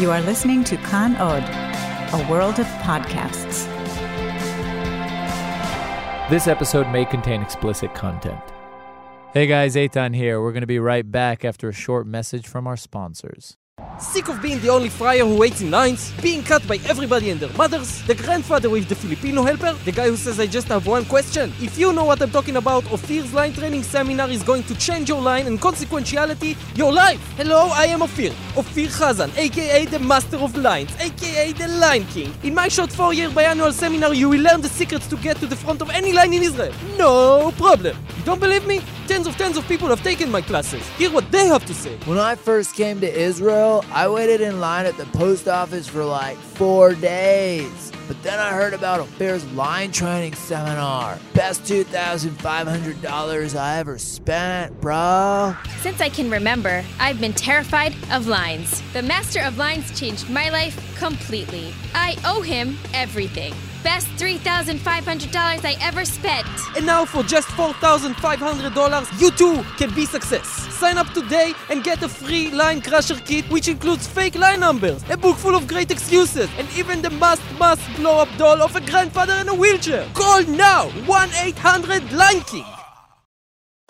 You are listening to Kan Od, a world of podcasts. This episode may contain explicit content. Hey guys, Eitan here. We're going to be right back after a short message from our sponsors. Sick of being the only friar who waits in lines? Being cut by everybody and their mothers? The grandfather with the Filipino helper? The guy who says I just have one question? If you know what I'm talking about, Ophir's line training seminar is going to change your line and consequentiality your life. Hello, I am Ophir. Ophir Khazan, aka the Master of Lines, aka the Line King. In my short four-year biannual seminar, you will learn the secrets to get to the front of any line in Israel. No problem. You don't believe me? Tens of tens of people have taken my classes. Hear what they have to say. When I first came to Israel, I waited in line at the post office for like four days. But then I heard about Ophir's line training seminar. Best $2,500 I ever spent, bro. Since I can remember, I've been terrified of lines. The Master of Lines changed my life completely. I owe him everything. Best $3,500 I ever spent. And now for just $4,500, you too can be success. Sign up today and get a free line crusher kit which includes fake line numbers, a book full of great excuses, and even the must must blow up doll of a grandfather in a wheelchair. Call now 1-800 King.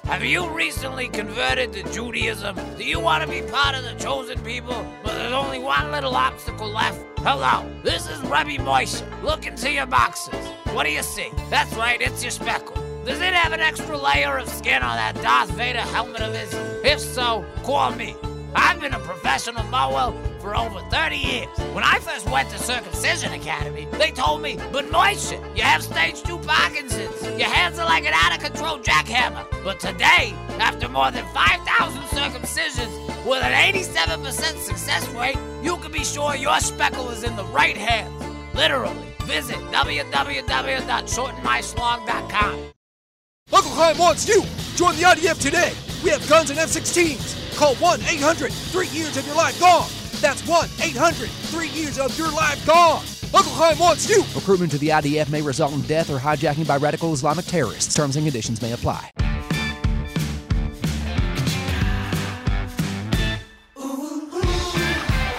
Have you recently converted to Judaism? Do you want to be part of the chosen people? But there's only one little obstacle left. Hello, this is Rebbe Moishe. Look into your boxes. What do you see? That's right, it's your speckle. Does it have an extra layer of skin on that Darth Vader helmet of his? If so, call me. I've been a professional mohel for over 30 years. When I first went to Circumcision Academy, they told me, but Moishe, you have stage 2 Parkinson's. Your hands are like an out of control jackhammer. But today, after more than 5,000 circumcisions with an 87% success rate, you can be sure your speckle is in the right hands. Literally. Visit www.shortenmyslong.com. Uncle Chaim wants you. Join the IDF today. We have guns and F-16s. Call 1-800, three years of your life gone. That's 1-800, three years of your life gone. Uncle Chaim wants you. Recruitment to the IDF may result in death or hijacking by radical Islamic terrorists. Terms and conditions may apply.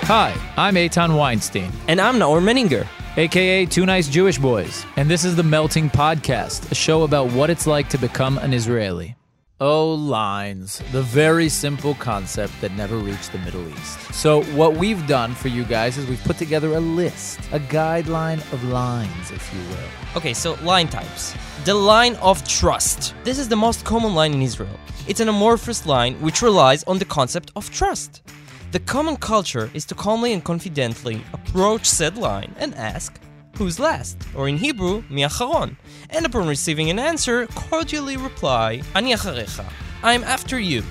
Hi, I'm Eitan Weinstein, And I'm Naor Menninger. aka Two Nice Jewish Boys, and this is the Melting Podcast, a show about what it's like to become an Israeli. Oh, lines. The very simple concept that never reached the Middle East. So, what we've done for you guys is we've put together a list, a guideline of lines, if you will. Okay, so line types. The line of trust. This is the most common line in Israel. It's an amorphous line which relies on the concept of trust. The common culture is to calmly and confidently approach said line and ask, Who's last? Or in Hebrew, Mi acharon. And upon receiving an answer, cordially reply, Ani acharecha. I'm after you.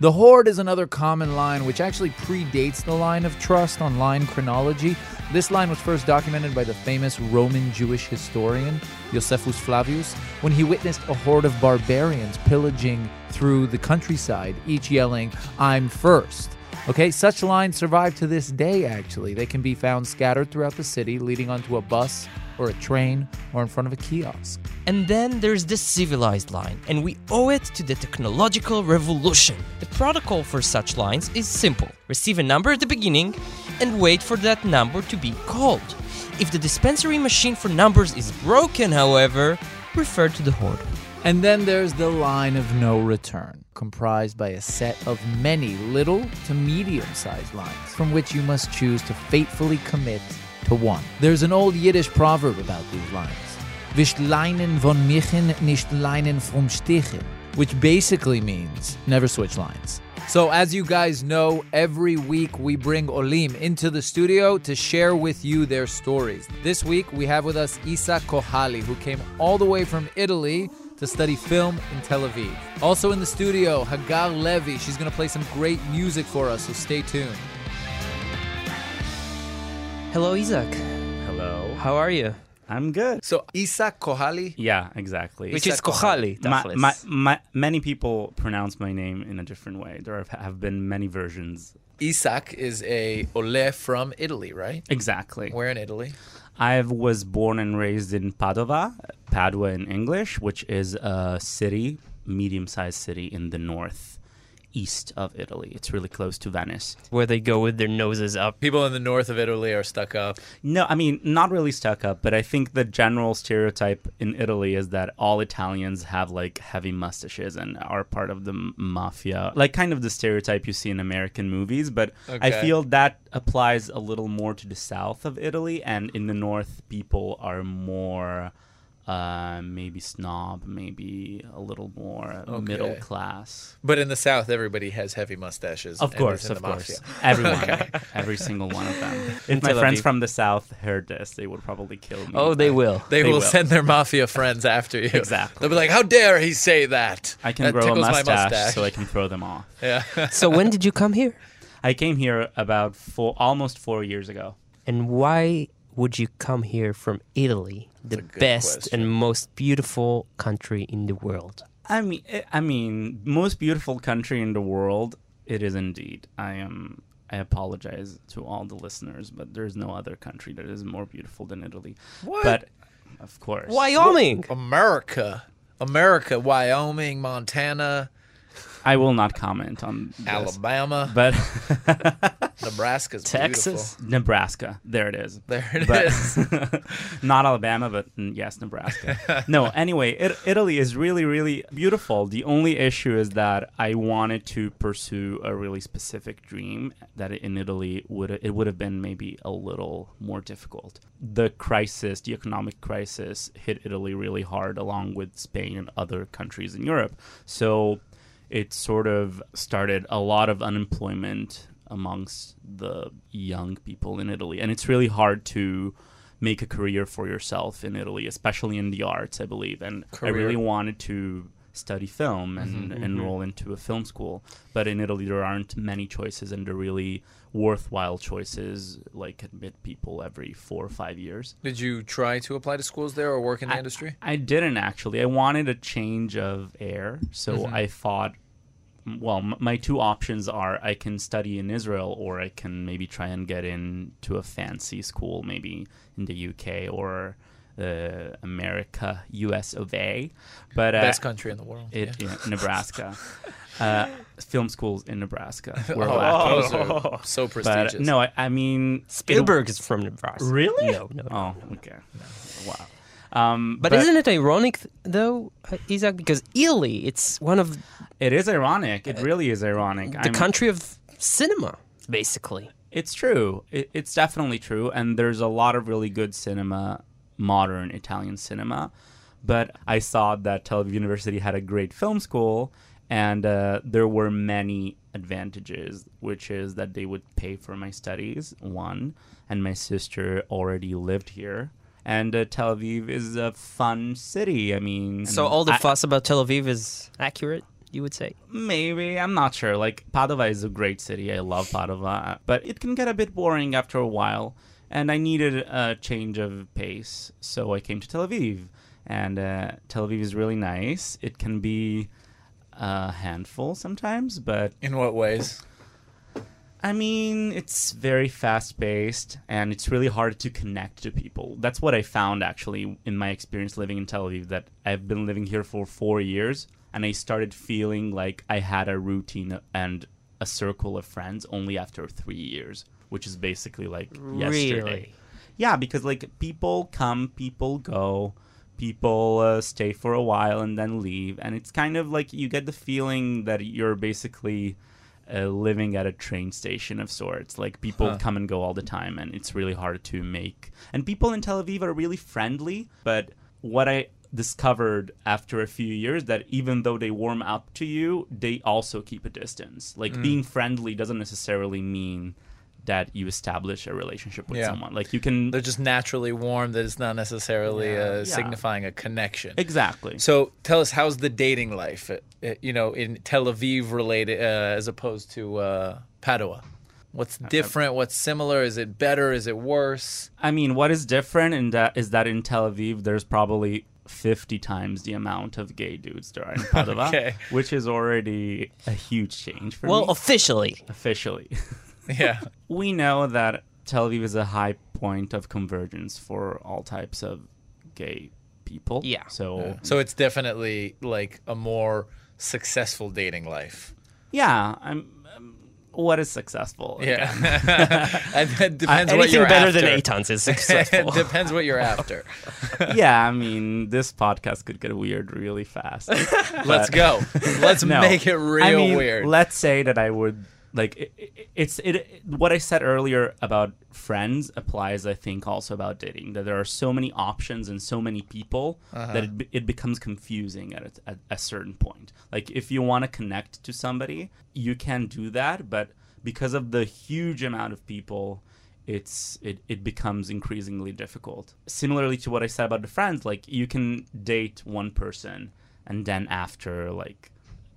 The Horde is another common line which actually predates the line of trust on line chronology. This line was first documented by the famous Roman Jewish historian Josephus Flavius when he witnessed a horde of barbarians pillaging through the countryside, each yelling, I'm first. Okay, such lines survive to this day, actually. They can be found scattered throughout the city, leading onto a bus or a train or in front of a kiosk. And then there's the civilized line, and we owe it to the technological revolution. The protocol for such lines is simple receive a number at the beginning and wait for that number to be called. If the dispensary machine for numbers is broken, however, refer to the horde. And then there's the line of no return, comprised by a set of many little to medium sized lines, from which you must choose to faithfully commit to one. There's an old Yiddish proverb about these lines. Leinen von Michen, nicht Leinen vom Stichen, which basically means never switch lines. So, as you guys know, every week we bring Olim into the studio to share with you their stories. This week we have with us Isak Kohaly, who came all the way from Italy to study film in Tel Aviv. Also in the studio, Hagar Levy. She's going to play some great music for us, so stay tuned. Hello, Isak. Hello. How are you? I'm good. So, Isak Kohaly? Yeah, exactly. Which is Kohaly. My, my, my, many people pronounce my name in a different way. There have, have been many versions. Isak is a ole from Italy, right? Exactly. Where in Italy? I was born and raised in Padova, Padua in English, which is a city, medium-sized city in the north east of Italy. It's really close to Venice. Where they go with their noses up. People in the north of Italy are stuck up. No, I mean, not really stuck up, but I think the general stereotype in Italy is that all Italians have like heavy mustaches and are part of the mafia. Like, kind of the stereotype you see in American movies, but I feel that applies a little more to the south of Italy, and in the north, people are more. Uh, maybe snob, maybe a little more middle class. But in the south, everybody has heavy mustaches. Of course, of course. mafia. Everyone, every single one of them. If my friends from the south heard this, they would probably kill me. Oh, they will. They, They will, will. send their mafia friends after you. Exactly. They'll be like, "How dare he say that?" I can That grow a my mustache, mustache. so I can throw them off. Yeah. So when did you come here? I came here about four, almost four years ago. And why would you come here from Italy, the best question. and most beautiful country in the world? I mean, eh, I mean, most beautiful country in the world. It is indeed. I am. I apologize to all the listeners, but there's no other country that is more beautiful than Italy. What? But of course, Wyoming. America, America, Wyoming, Montana, I will not comment on this. Alabama, but Nebraska's Texas. beautiful. Nebraska. There it is. There it but is. not Alabama, but mm, yes, Nebraska. no, anyway, it, Italy is really, really beautiful. The only issue is that I wanted to pursue a really specific dream that in Italy would it would have been maybe a little more difficult. The crisis, the economic crisis, hit Italy really hard, along with Spain and other countries in Europe. So it sort of started a lot of unemployment amongst the young people in Italy. And it's really hard to make a career for yourself in Italy, especially in the arts, I believe. And I really wanted to study film and Mm-hmm, enroll into a film school. But in Italy, there aren't many choices, and they're really worthwhile choices, like admit people every four or five years. Did you try to apply to schools there or work in the I- industry? I didn't actually. I wanted a change of air, so Mm-hmm. I thought. Well, m- my two options are I can study in Israel, or I can maybe try and get into a fancy school, maybe in the UK or uh, America, US of A. But uh, Best country in the world. it, yeah, Nebraska. uh, film schools in Nebraska. were Oh, lacking. those are so prestigious. But no, I, I mean Spielberg is from Nebraska. Really? No, no. Oh, okay. Wow. Um, But, isn't it ironic, though, uh, Isak? Because Italy, it's one of It is ironic. It really is ironic. the I'm- country of cinema, basically. It's true. It, it's definitely true. And there's a lot of really good cinema, modern Italian cinema. But I saw that Tel Aviv University had a great film school, and uh, there were many advantages, which is that they would pay for my studies, one, and my sister already lived here. And uh, Tel Aviv is a fun city. I mean, So all the I- fuss about Tel Aviv is accurate, you would say? Maybe I'm not sure. Like Padova is a great city. I love Padova, but it can get a bit boring after a while. And I needed a change of pace, so I came to Tel Aviv. And uh, Tel Aviv is really nice. It can be a handful sometimes, but In what ways? I mean, it's very fast paced and it's really hard to connect to people. That's what I found actually in my experience living in Tel Aviv that I've been living here for 4 years and I started feeling like I had a routine and a circle of friends only after 3 years, which is basically like yesterday. Really? Yeah, because like people come, people go, people uh, stay for a while and then leave, and it's kind of like you get the feeling that you're basically uh, living at a train station of sorts. Like people Huh. come and go all the time, and it's really hard to make. And people in Tel Aviv are really friendly, but what I discovered after a few years that even though they warm up to you, they also keep a distance. Like Mm. being friendly doesn't necessarily mean that you establish a relationship with Yeah. someone. Like you can They're just naturally warm. That it's not necessarily uh, Yeah. signifying a connection. exactly. So tell us, how's the dating life? Uh, uh, you know, in Tel Aviv related uh, as opposed to uh, Padua. What's different? What's similar? Is it better? Is it worse? I mean, what is different in that is that in Tel Aviv there's probably 50 times the amount of gay dudes there are in Padua, Okay. which is already a huge change for Well, me. officially. officially. Yeah. we know that Tel Aviv is a high point of convergence for all types of gay people. Yeah. So So it's definitely like a more successful dating life. yeah, I'm. um, what is successful? Yeah. it depends what Anything you're better after. than Eitan's is successful. it depends what you're after. yeah, I mean, this podcast could get weird really fast. Let's go. Let's No. make it real I mean, weird. Let's say that I would like it, it- it's it, what I said earlier about friends applies. I think also about dating that there are so many options and so many people Uh-huh. that it, it becomes confusing at a, at a certain point. Like if you want to connect to somebody, you can do that, but because of the huge amount of people it's it, it becomes increasingly difficult similarly to what i said about the friends like you can date one person and then after like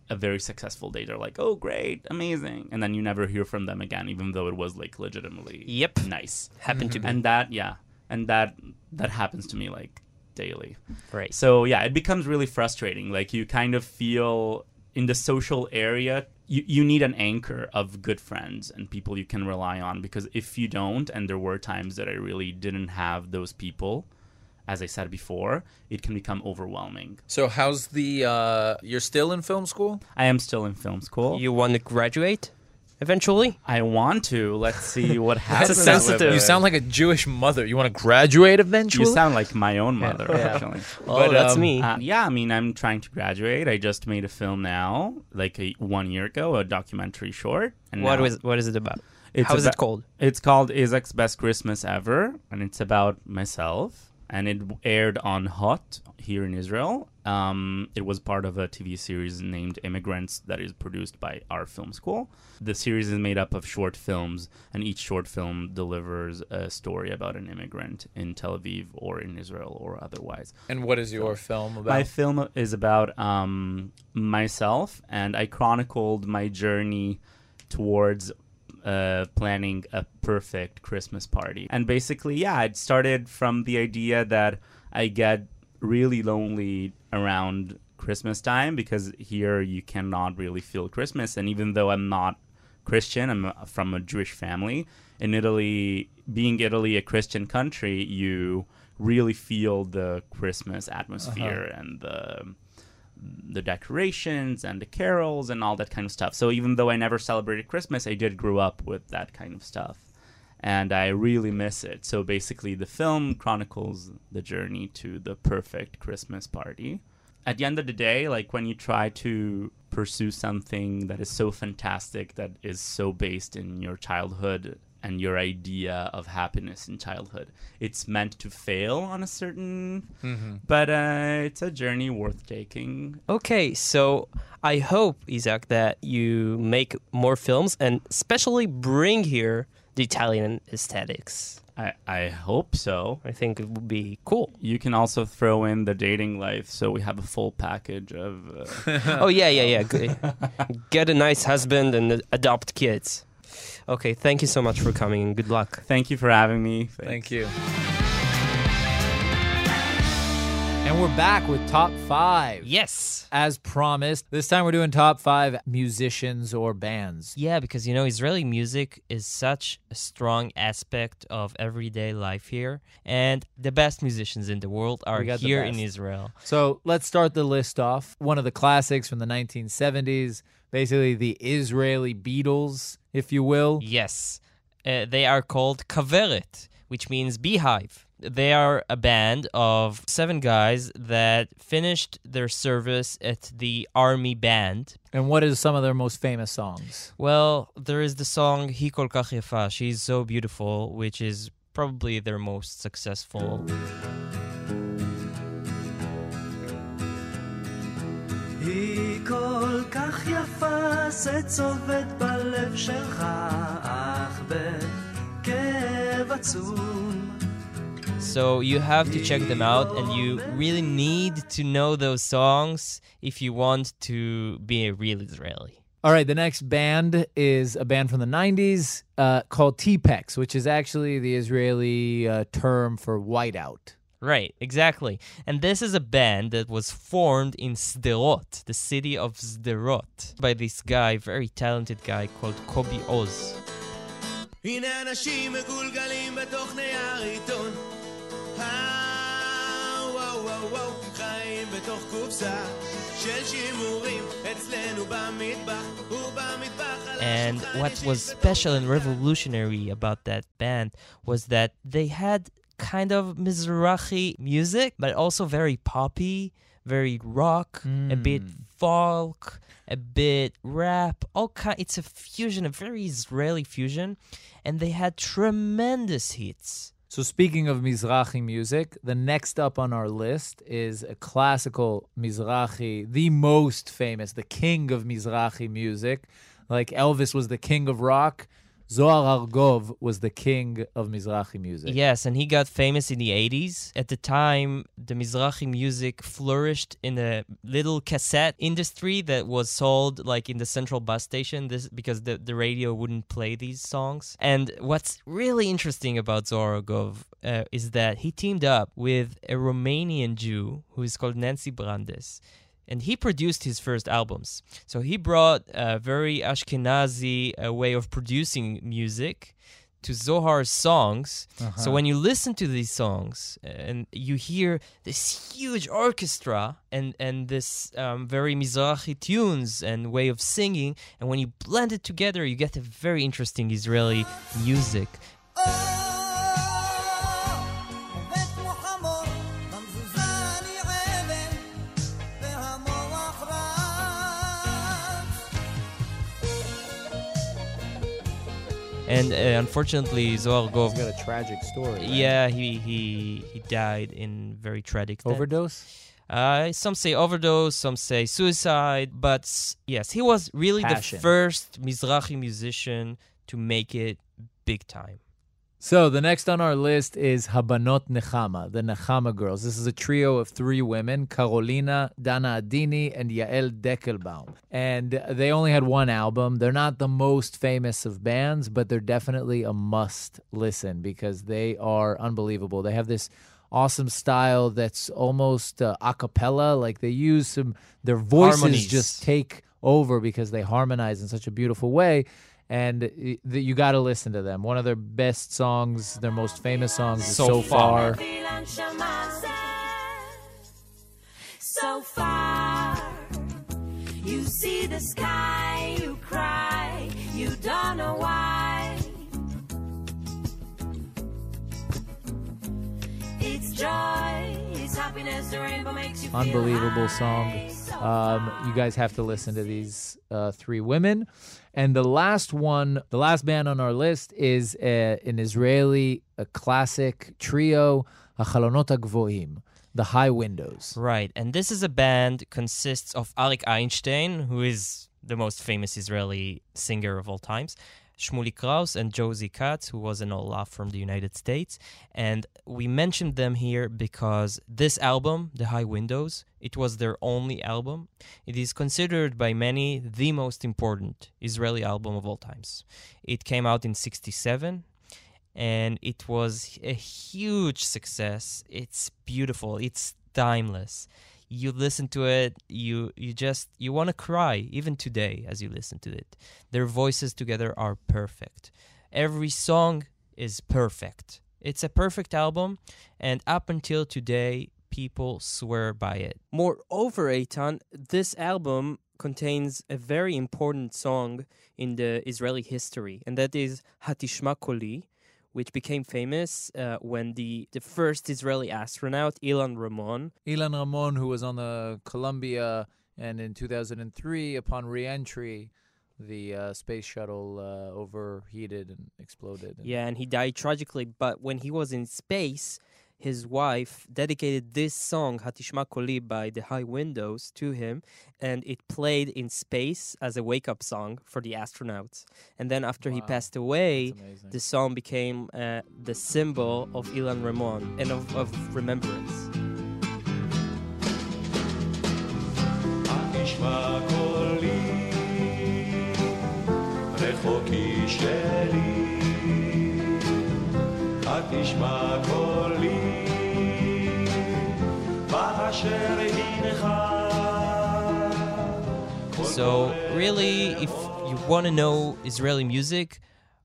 a very successful date. They're like oh great amazing. And then you never hear from them again even though it was like legitimately Yep. nice. Happened to mm-hmm. be. and that yeah. And that that happens to me like daily. Right. so yeah it becomes really frustrating. Like you kind of feel in the social area you, you need an anchor of good friends and people you can rely on. Because if you don't and there were times that i really didn't have those people as i said before it can become overwhelming So how's the uh you're still in film school? i am still in film school You want to graduate eventually? i want to let's see what That's happens a sensitive- You sound like a Jewish mother. You want to graduate eventually? You sound like my own mother, Yeah. actually. Oh, that's um, me. Uh, yeah, I mean, I'm trying to graduate. I just made a film now, like a, one year ago, a documentary short. And What now was what is it about? it's How is it called? It's called Isaac's Best Christmas Ever, and it's about myself. And it aired on Hot here in Israel. Um, it was part of a TV series named Immigrants that is produced by our film school. The series is made up of short films, and each short film delivers a story about an immigrant in Tel Aviv or in Israel or otherwise. And what is your film about? My film is about um, myself, and I chronicled my journey towards uh, planning a perfect Christmas party. And basically, yeah, it started from the idea that I get really lonely around Christmas time because here you cannot really feel Christmas. And even though I'm not Christian, I'm uh, from a Jewish family. In Italy, being Italy a Christian country, you really feel the Christmas atmosphere and the the decorations and the carols and all that kind of stuff. So even though I never celebrated Christmas, I did grow up with that kind of stuff. And I really miss it. So basically, the film chronicles the journey to the perfect Christmas party. At the end of the day, like when you try to pursue something that is so fantastic, that is so based in your childhood and your idea of happiness in childhood, it's meant to fail on a certain. But uh, it's a journey worth taking. Okay, so I hope, Isak, that you make more films and especially bring here the Italian aesthetics. I, I hope so. I think it would be cool. You can also throw in the dating life, so we have a full package of. Uh, oh yeah, yeah, yeah. Get a nice husband and adopt kids. Okay, thank you so much for coming and good luck. thank you for having me. Thank you. And we're back with top five. Yes. As promised, this time we're doing top five musicians or bands. Yeah, because you know, Israeli music is such a strong aspect of everyday life here, and the best musicians in the world are We got the here in. Israel. So let's start the list off. One of the classics from the 1970s, basically the Israeli Beatles, if you will. Yes, uh, they are called Kaveret, which means beehive. They are a band of seven guys that finished their service at the army band. And what is some of their most famous songs? Well, there is the song Hi Kol Kach Yafa, She's So Beautiful, which is probably their most successful. בלב שלך, אך בכאב עצום. So you have to check them out, and you really need to know those songs if you want to be a real Israeli. All right, the next band is a band from the 90s uh, called Teapacks, which is actually the Israeli uh, term for whiteout. Right, exactly. And this is a band that was formed in Sderot, the city of Sderot, by this guy, very talented guy called Kobi Oz. הנה אנשים מגולגלים בתוך נייר עיתון. אה, וואו וואו וואו וואו חיים בתוך קופסה של שימורים אצלנו במטבח ובמטבח על And השולחן what יש was special and revolutionary about that band was that they had kind of Mizrahi music, but also very poppy, very rock, a bit hmm. folk, a bit rap. All kind. It's a fusion, a very Israeli fusion, and they had tremendous hits. So, speaking of Mizrahi music, the next up on our list is a classical Mizrahi, the most famous, the king of Mizrahi music. Like Elvis was the king of rock, Zohar Argov was the king of Mizrahi music. Yes, and he got famous in the 80s. At the time, the Mizrahi music flourished in a little cassette industry that was sold like in the central bus station this because the, the radio wouldn't play these songs. And what's really interesting about Zohar Argov uh, is that he teamed up with a Romanian Jew who is called Nancy Brandes and he produced his first albums. So he brought a very Ashkenazi uh, way of producing music to Zohar's songs. Uh-huh. So when you listen to these songs uh, and you hear this huge orchestra and and this um, very Mizrahi tunes and way of singing, and when you blend it together, you get a very interesting Israeli music. Oh. And uh, unfortunately, Zohar Argov He's got a tragic story. right? Yeah, he he he died in very tragic death. Overdose? Uh, some say overdose, some say suicide, but yes, he was really Passion. the first Mizrahi musician to make it big time. So the next on our list is Habanot Nechama, the Nechama girls. This is a trio of three women, Carolina, Dana Adini, and Yael Deckelbaum. And they only had one album. They're not the most famous of bands, but they're definitely a must listen because they are unbelievable. They have this awesome style that's almost uh, a cappella. Like they use some, their voices Harmonies. just take over because they harmonize in such a beautiful way. And y- you got to listen to them. One of their best songs, their most famous songs, is So So, Far. Far. So far, you see the sky, you cry, you don't know why. It's joy, it's happiness, the rainbow makes you feel Unbelievable high. song. Um, you guys have to listen to these uh, three women. And the last one, the last band on our list is uh, an Israeli, a classic trio, Achalonot HaGvoim, the High Windows. Right, and this is a band consists of Arik Einstein, who is the most famous Israeli singer of all times, Shmulik Kraus and Josie Katz, who was an olah from the United States. And we mentioned them here because this album, The High Windows, it was their only album. It is considered by many the most important Israeli album of all times. It came out in 67 and it was a huge success. It's beautiful. It's timeless. You listen to it, you you just you want to cry even today as you listen to it. Their voices together are perfect. Every song is perfect. It's a perfect album and up until today people swear by it. Moreover, Eitan, this album contains a very important song in the Israeli history, and that is Hatishma Koli, which became famous uh, when the, the first Israeli astronaut, Ilan Ramon, Ilan Ramon, who was on the Columbia, and in 2003, upon re-entry, the uh, space shuttle uh, overheated and exploded. And Yeah, and he died tragically. But when he was in space, his wife dedicated this song, Hatishma Koli by the High Windows, to him, and it played in space as a wake up song for the astronauts. And then after he Wow, passed away, that's amazing. the song became uh, the symbol of Ilan Ramon and of, of remembrance. תשמע קולי, רחוקי שלי. תשמע קולי, באשר הנך. So, really, if you want to know Israeli music,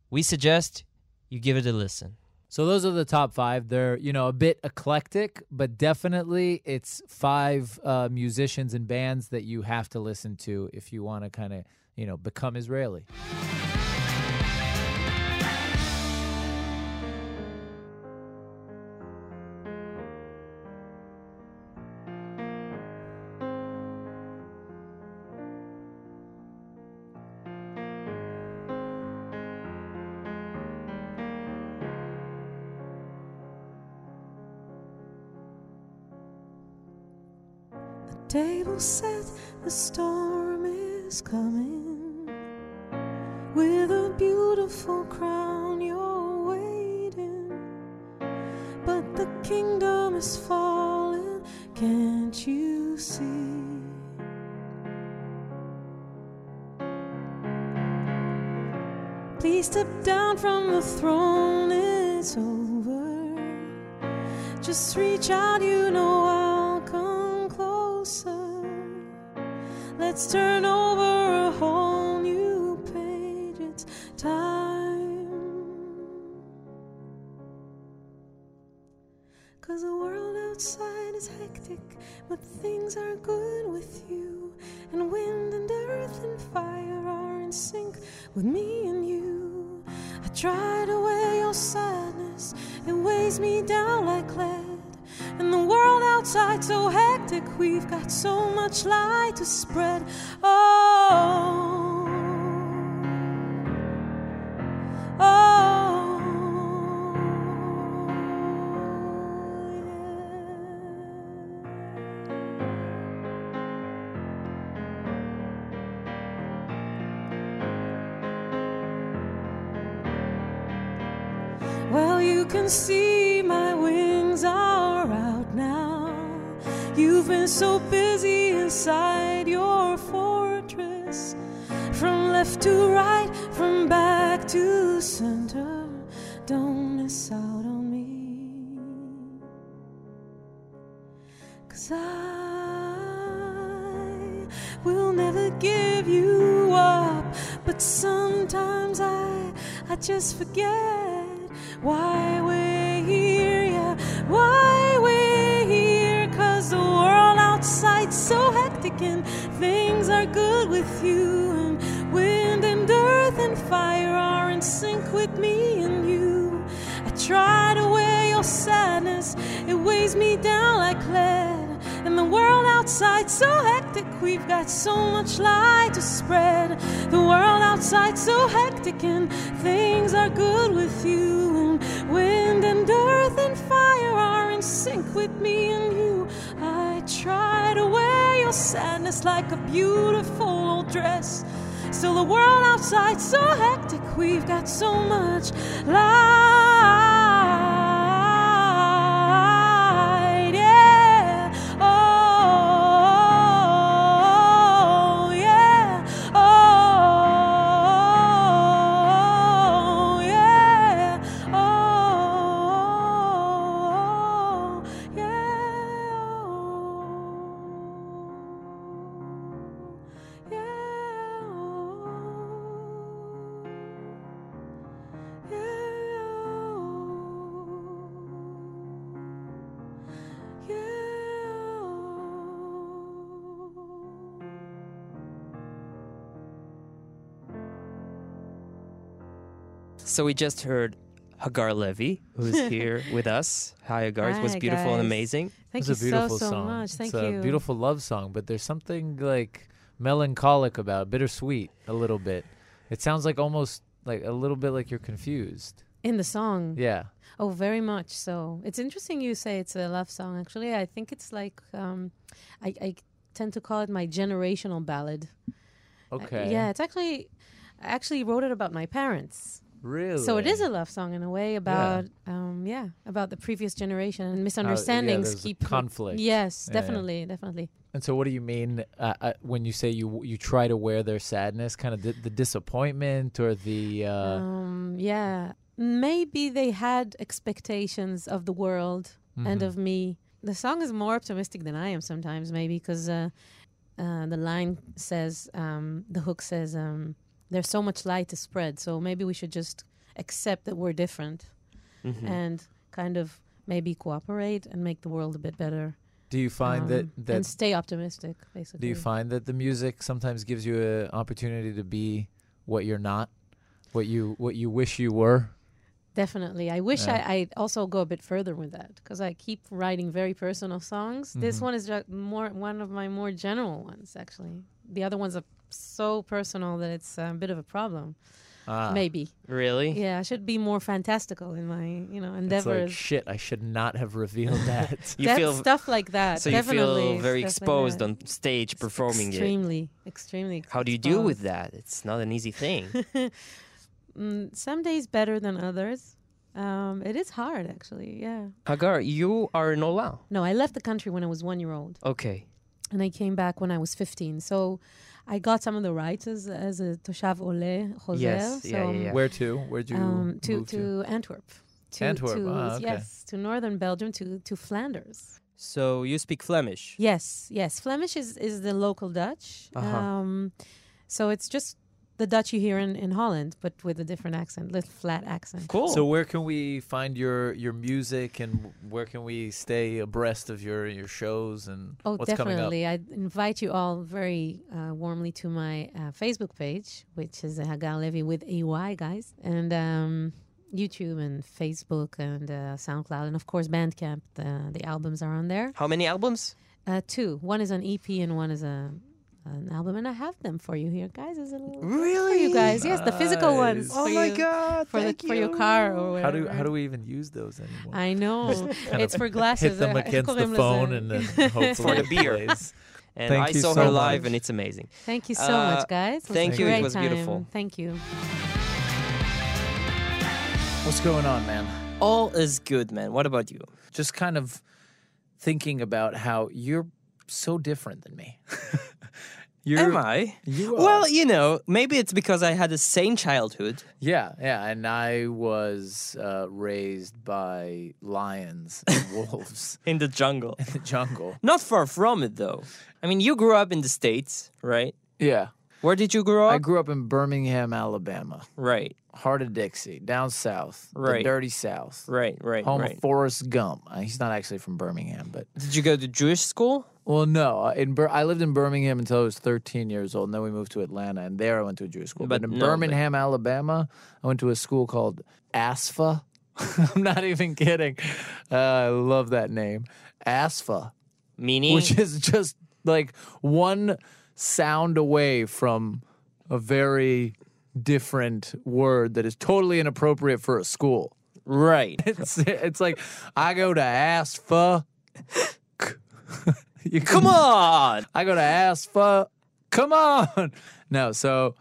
we suggest you give it a listen. So those are the top five. They're you know a bit eclectic, but definitely it's five uh, musicians and bands that you have to listen to if you want to kind of you know become Israeli. Set, the storm is coming. With a beautiful crown, you're waiting. But the kingdom is falling, can't you see? Please step down from the throne, it's over. Just reach out, you know I'll Let's turn over a whole new page. It's time. Cause the world outside is hectic, but things are good with you. And wind and earth and fire are in sync with me and you. I try to weigh your sadness, it weighs me down we've got so much light to spread. Oh, oh, yeah. Well, you can see You've been so busy inside your fortress. From left to right, from back to center. Don't miss out on me. Cause I will never give you up. But sometimes I, I just forget outside so hectic, we've got so much light to spread. The world outside so hectic, and things are good with you. And wind and earth and fire are in sync with me and you. I try to wear your sadness like a beautiful old dress. Still, the world outside so hectic, we've got so much light. So we just heard Hagar Levy, who's here with us. Hi, Hagar. it was Hi, beautiful and amazing. Thank it's you a so, beautiful so song. much. Thank it's you. a beautiful love song, but there's something like melancholic about, bittersweet a little bit. It sounds like almost like a little bit like you're confused. In the song. Yeah. Oh, very much so. It's interesting you say it's a love song. Actually, I think it's like um, I, I tend to call it my generational ballad. Uh, Okay. yeah, it's actually I actually wrote it about my parents. Really? So it is a love song in a way about um yeah, about the previous generation and misunderstandings there's a keep conflict. Yes, Yeah, yeah. definitely, definitely. And so, what do you mean uh, uh, when you say you you try to wear their sadness? Kind of the, the disappointment or the uh, um yeah, maybe they had expectations of the world and Mhm. of me. The song is more optimistic than I am sometimes, maybe because uh, uh, the line says, um, the hook says, um, "There's so much light to spread, so maybe we should just accept that we're different." Mhm. and kind of maybe cooperate and make the world a bit better. Do you find that um, that and stay optimistic, basically? Do you find that the music sometimes gives you an opportunity to be what you're not, what you what you wish you were? Definitely. I wish Yeah. I, I'd also go a bit further with that because I keep writing very personal songs. This Mhm. one is more one of my more general ones, actually. The other ones are so personal that it's a bit of a problem. Ah. Maybe. Really? Yeah, I should be more fantastical in my, you know, It's endeavors. like shit. I should not have revealed that. You That feel stuff like that. So you feel very stuff like exposed on stage performing it. extremely, extremely. How do you deal with that? It's not an easy thing. Mm, some days better than others. Um, it is hard, actually. Yeah. Hagar, you are in Olau. No, I left the country when I was one year old. Okay. and I came back when I was 15. So I got some of the rights as, as a Toshav Ole Jose. Yes, so, yeah, yeah, yeah. Where to? Where'd you um, to, move to Antwerp. To, Antwerp, To, ah, okay. Yes, to northern Belgium, to, to Flanders. So you speak Flemish. Yes, yes. Flemish is, is the local Dutch. Uh-huh. Um, so it's just the Dutch you hear in, in Holland, but with a different accent, little flat accent. Cool. So where can we find your your music and where can we stay abreast of your your shows and Oh, what's coming up? definitely. I invite you all very uh, warmly to my uh, Facebook page, which is uh, Hagar Levy with AY, guys, and um, YouTube and Facebook and uh, SoundCloud, and of course Bandcamp. The, the albums are on there. How many albums? Uh, two. One is an EP and one is a an album, and I have them for you here, guys. Is a little really for you guys? Yes, the physical ones. Nice. for Oh my you, God! For the, for your car or How do how do we even use those anymore? I know. It's for glasses. Hit them against the phone and then hopefully for the beer. plays. And Thank I you saw so her live, much. and it's amazing. Thank you so Uh, much, guys. It thank a you. It great was time. beautiful. Thank you. What's going on, man? All is good, man. What about you? Just kind of thinking about how you're so different than me. you're, Am I? You are. Well, you know, maybe it's because I had a sane childhood. Yeah, yeah, and I was uh, raised by lions and wolves in the jungle. in the jungle. Not far from it, though. I mean, you grew up in the States, right? Yeah. Where did you grow up? I grew up in Birmingham, Alabama. Right. Heart of Dixie, down south, the Right. dirty south. Right, right, Home right. of Forrest Gump. Uh, he's not actually from Birmingham, but Did you go to Jewish school? Well, no. uh, In Bir- I lived in Birmingham until I was 13 years old, and then we moved to Atlanta, and there I went to a Jewish school. But, But in no, Birmingham, Alabama, I went to a school called ASFA. I'm not even kidding. Uh, I love that name, ASFA, Meaning? which is just like one sound away from a very different word that is totally inappropriate for a school. right. It's it's like I go to ASFA. You Come on! I go to ASFA. Come on. No, so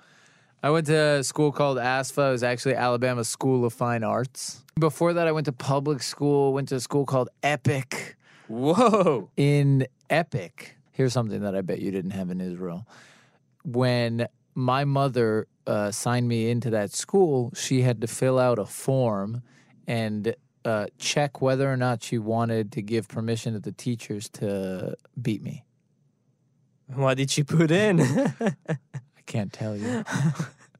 I went to a school called ASFA. It was actually Alabama School of Fine Arts. Before that, I went to public school, went to a school called Epic. Whoa. In Epic, here's something that I bet you didn't have in Israel. When my mother uh, signed me into that school, she had to fill out a form and uh, check whether or not she wanted to give permission to the teachers to beat me. What did she put in? I can't tell you.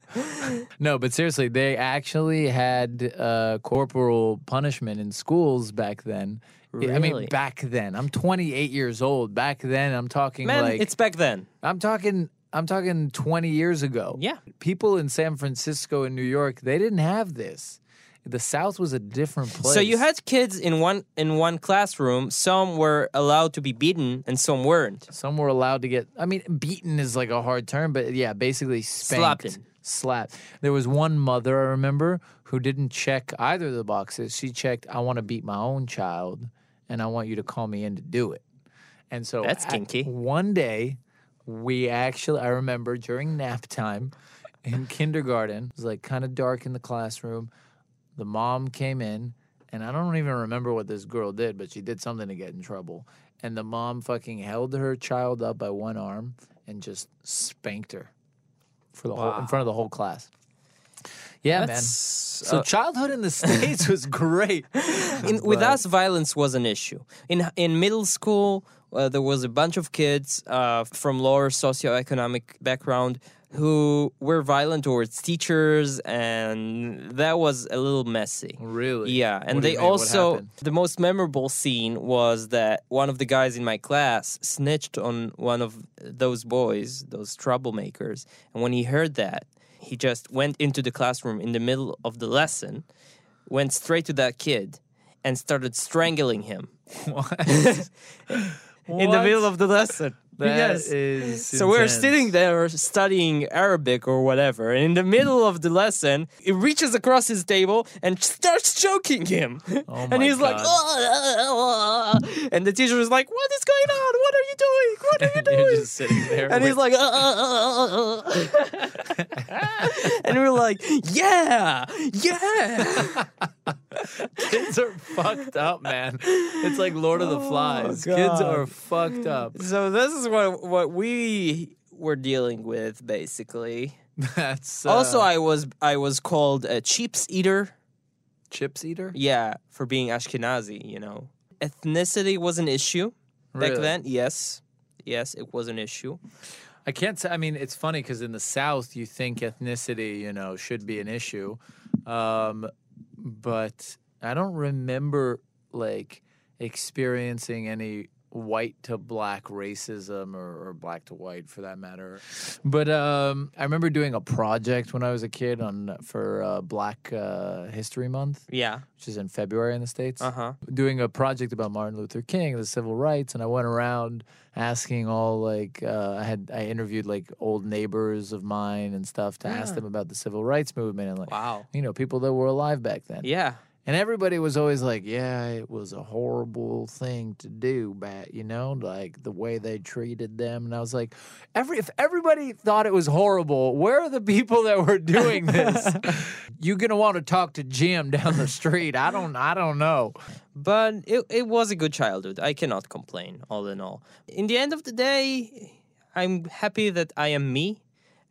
no, but seriously, they actually had uh, corporal punishment in schools back then. Really? I mean, back then. I'm 28 years old. Back then, I'm talking Man, like it's back then. I'm talking. I'm talking 20 years ago. Yeah. People in San Francisco and New York, they didn't have this. The South was a different place. So you had kids in one in one classroom. Some were allowed to be beaten, and some weren't. Some were allowed to get. I mean, beaten is like a hard term, but yeah, basically spanked, Slapped. slapped. There was one mother I remember who didn't check either of the boxes. She checked, "I want to beat my own child, and I want you to call me in to do it." And so That's kinky. One day, we actually, I remember during nap time in kindergarten, it was like kind of dark in the classroom. The mom came in, and I don't even remember what this girl did, but she did something to get in trouble. And the mom fucking held her child up by one arm and just spanked her for the whole in front of the whole class. Yeah, That's, man. So uh, childhood in the states was great. in, with us, violence was an issue. In in middle school uh, there was a bunch of kids uh, from lower socioeconomic background who were violent towards teachers, and that was a little messy. Really? Yeah, and What they? Also the most memorable scene was that one of the guys in my class snitched on one of those boys, those troublemakers, and when he heard that, he just went into the classroom in the middle of the lesson, went straight to that kid, and started strangling him. What? in the middle of the lesson. That yes. is so we're sitting there studying Arabic or whatever, and in the middle of the lesson, it reaches across his table and starts choking him. Oh and he's like, God. "Ah, ah, ah," and the teacher is like, "What is going on? What are you doing? What are you doing?" You're just sitting there. and he's like, "Ah, ah, ah, ah, ah." and we're like, yeah, yeah. Kids are fucked up, man. It's like Lord of the Flies. Kids Oh, are fucked up. So this is what what we were dealing with, basically. That's uh, also, I was I was called a chips eater. chips eater. Yeah, for being Ashkenazi. You know, ethnicity was an issue back then. Yes, yes, it was an issue. I can't say. I mean, it's funny because in the South, you think ethnicity, you know, should be an issue, um, but I don't remember like experiencing any white to black racism or, or black to white for that matter. But um, I remember doing a project when I was a kid on for uh, Black uh, History Month. Yeah. which is in February in the states. Uh huh. Doing a project about Martin Luther King, and the civil rights, and I went around asking all like uh, I had I interviewed like old neighbors of mine and stuff to ask them about the civil rights movement and like Wow. you know people that were alive back then. Yeah. And everybody was always like, "Yeah, it was a horrible thing to do, back you know, like the way they treated them." And I was like, "Every if everybody thought it was horrible, where are the people that were doing this? You're gonna want to talk to Jim down the street? I don't, I don't know." But it it was a good childhood. I cannot complain. All in all, in the end of the day, I'm happy that I am me.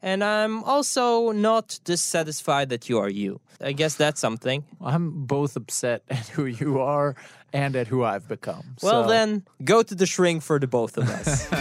And I'm also not dissatisfied that you are you. I guess that's something. I'm both upset at who you are and at who I've become. Well, So- then, go to the shrink for the both of us.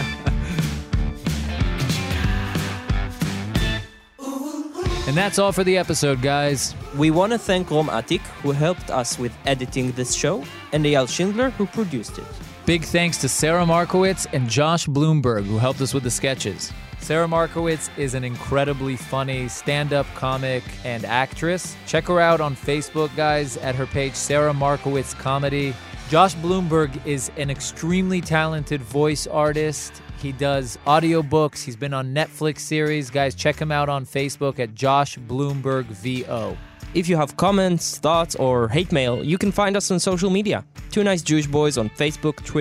And that's all for the episode, guys. we want to thank Rom Atik, who helped us with editing this show, and Eyal Schindler, who produced it. Big thanks to Sarah Markowitz and Josh Bloomberg, who helped us with the sketches. Sarah Markowitz is an incredibly funny stand up comic and actress. Check her out on Facebook, guys, at her page, Sarah Markowitz Comedy. Josh Bloomberg is an extremely talented voice artist. He does audiobooks. He's been on Netflix series. Guys, check him out on Facebook at Josh Bloomberg VO. If you have comments, thoughts, or hate mail, you can find us on social media. Two Nice Jewish Boys on Facebook, Twitter,